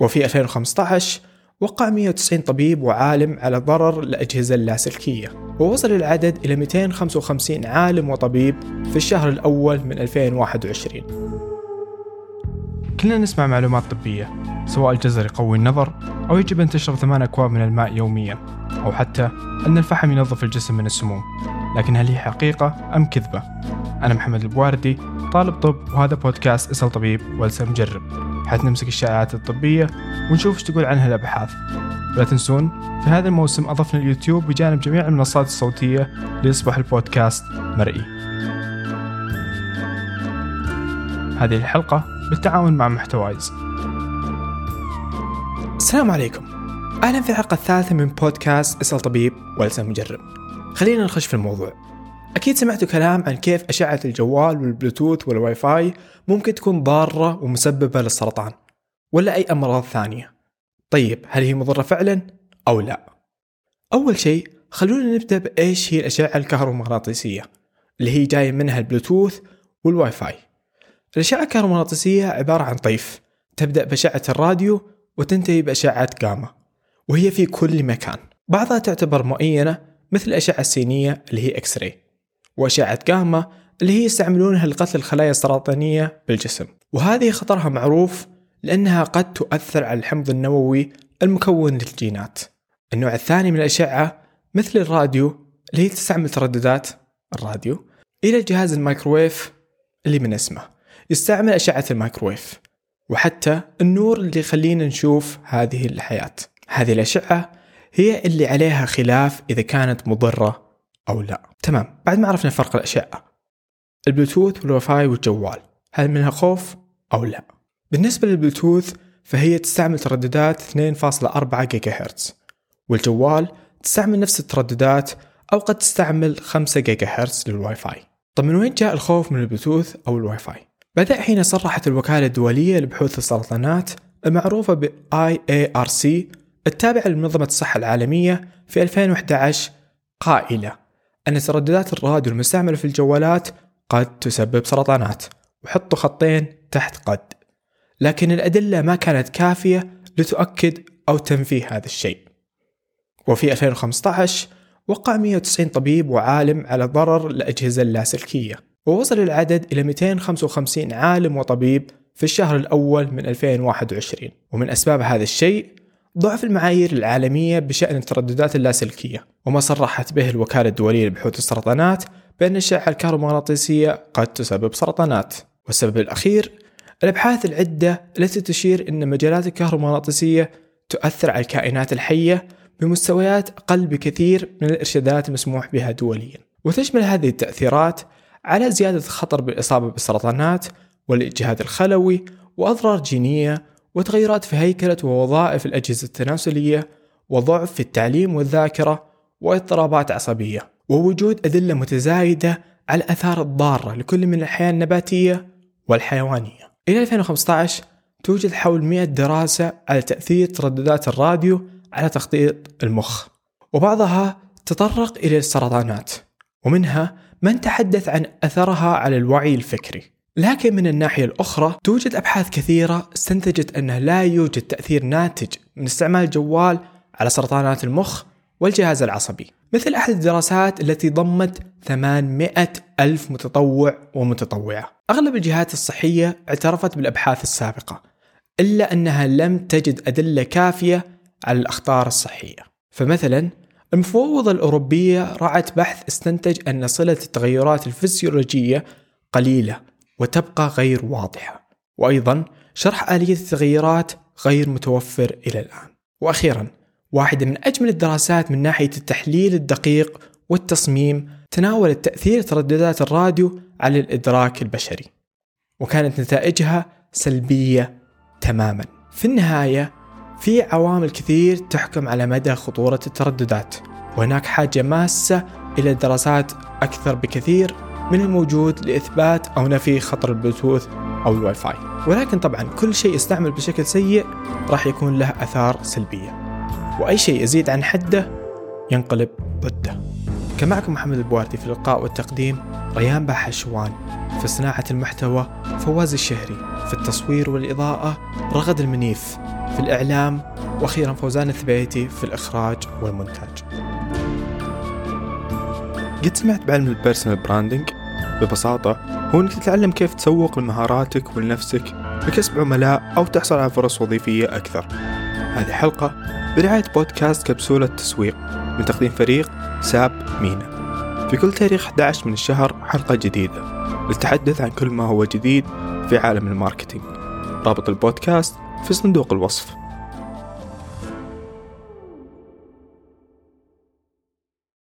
وفي 2015 وقع 190 طبيب وعالم على ضرر الأجهزة اللاسلكية ووصل العدد إلى 255 عالم وطبيب في الشهر الأول من 2021 كلنا نسمع معلومات طبية سواء الجزر يقوي النظر أو يجب أن تشرب ثمان أكواب من الماء يوميا أو حتى أن الفحم ينظف الجسم من السموم. لكن هل هي حقيقة أم كذبة؟ أنا محمد البواردي طالب طب وهذا بودكاست إسأل طبيب والسا مجرب. حيث نمسك الشائعات الطبية ونشوف إيش تقول عنها الأبحاث. لا تنسون في هذا الموسم أضفنا اليوتيوب بجانب جميع المنصات الصوتية ليصبح البودكاست مرئي. هذه الحلقة بالتعاون مع محتوايز. السلام عليكم. أهلا في الحلقة الثالثة من بودكاست إسأل طبيب والسا مجرب. خلينا نخش في الموضوع. أكيد سمعتوا كلام عن كيف أشعة الجوال والبلوتوث والواي فاي ممكن تكون ضارة ومسببة للسرطان ولا أي أمراض ثانية. طيب هل هي مضرة فعلا أو لا؟ أول شيء خلونا نبدأ بإيش هي الأشعة الكهرومغناطيسية اللي هي جاية منها البلوتوث والواي فاي الأشعة الكهرومغناطيسية عبارة عن طيف تبدأ بأشعة الراديو وتنتهي بأشعة جاما وهي في كل مكان. بعضها تعتبر مؤينة مثل الأشعة السينية اللي هي X-ray وأشعة جاما اللي هي يستعملونها لقتل الخلايا السرطانية بالجسم. وهذه خطرها معروف لأنها قد تؤثر على الحمض النووي المكون للجينات. النوع الثاني من الأشعة مثل الراديو اللي هي تستعمل ترددات الراديو إلى الجهاز الميكروويف اللي من اسمه. يستعمل أشعة الميكروويف وحتى النور اللي يخلينا نشوف هذه الحياة. هذه الأشعة هي اللي عليها خلاف إذا كانت مضرة أو لا. تمام. بعد ما عرفنا فرق الأشعة البلوتوث والواي فاي والجوال هل منها خوف أو لا؟ بالنسبة للبلوتوث فهي تستعمل ترددات 2.4 جيجا هرتز والجوال تستعمل نفس الترددات أو قد تستعمل 5 جيجا هرتز للواي فاي. طب من وين جاء الخوف من البلوتوث أو الواي فاي؟ بدأ حين صرحت الوكالة الدولية لبحوث السرطانات المعروفة ب IARC التابعة لمنظمة الصحة العالمية في 2011 قائلة. أن ترددات الراديو المستعملة في الجوالات قد تسبب سرطانات وحطوا خطين تحت قد. لكن الأدلة ما كانت كافية لتؤكد أو تنفي هذا الشيء. وفي 2015 وقع 190 طبيب وعالم على ضرر الأجهزة اللاسلكية ووصل العدد إلى 255 عالم وطبيب في الشهر الأول من 2021 ومن أسباب هذا الشيء ضعف المعايير العالمية بشأن الترددات اللاسلكية وما صرحت به الوكالة الدولية لبحوث السرطانات بأن الأشعة الكهرومغناطيسية قد تسبب سرطانات. والسبب الأخير الأبحاث العدة التي تشير أن مجالات الكهرومغناطيسية تؤثر على الكائنات الحية بمستويات أقل بكثير من الإرشادات المسموح بها دوليا. وتشمل هذه التأثيرات على زيادة الخطر بالإصابة بالسرطانات والإجهاد الخلوي وأضرار جينية وتغيرات في هيكلة ووظائف الأجهزة التناسلية وضعف في التعليم والذاكرة واضطرابات عصبية ووجود أدلة متزايدة على الآثار الضارة لكل من الحياة النباتية والحيوانية. إلى 2015 توجد حول 100 دراسة على تأثير ترددات الراديو على تخطيط المخ وبعضها تطرق إلى السرطانات ومنها من تحدث عن أثرها على الوعي الفكري. لكن من الناحية الأخرى توجد أبحاث كثيرة استنتجت أنه لا يوجد تأثير ناتج من استعمال الجوال على سرطانات المخ والجهاز العصبي. مثل أحد الدراسات التي ضمت 800 ألف متطوع ومتطوعة. أغلب الجهات الصحية اعترفت بالأبحاث السابقة إلا أنها لم تجد أدلة كافية على الأخطار الصحية. فمثلا المفوضة الأوروبية رعت بحث استنتج أن صلة التغيرات الفسيولوجية قليلة وتبقى غير واضحة. وأيضا شرح آلية التغيرات غير متوفر إلى الآن. وأخيرا واحدة من أجمل الدراسات من ناحية التحليل الدقيق والتصميم تناولت تأثير ترددات الراديو على الإدراك البشري. وكانت نتائجها سلبية تماما. في النهاية في عوامل كثير تحكم على مدى خطورة الترددات. وهناك حاجة ماسة إلى دراسات أكثر بكثير من الموجود لإثبات أو نفي خطر البلوتوث أو الواي فاي ولكن طبعا كل شيء يستعمل بشكل سيء راح يكون له أثار سلبية. وأي شيء يزيد عن حده ينقلب ضده. كان معكم محمد البواردي في اللقاء والتقديم ريان بحشوان في صناعة المحتوى فواز الشهري في التصوير والإضاءة رغد المنيف في الإعلام وأخيرا فوزان الثبيتي في الإخراج والمونتاج. قد سمعت بعلم ال personal branding ببساطة هو انك تتعلم كيف تسوق لمهاراتك ولنفسك لكسب عملاء أو تحصل على فرص وظيفية أكثر. هذه حلقة برعاية بودكاست كبسولة تسويق من تقديم فريق ساب مينا. في كل تاريخ 11 من الشهر حلقة جديدة. للتحدث عن كل ما هو جديد في عالم الماركتينج. رابط البودكاست في صندوق الوصف.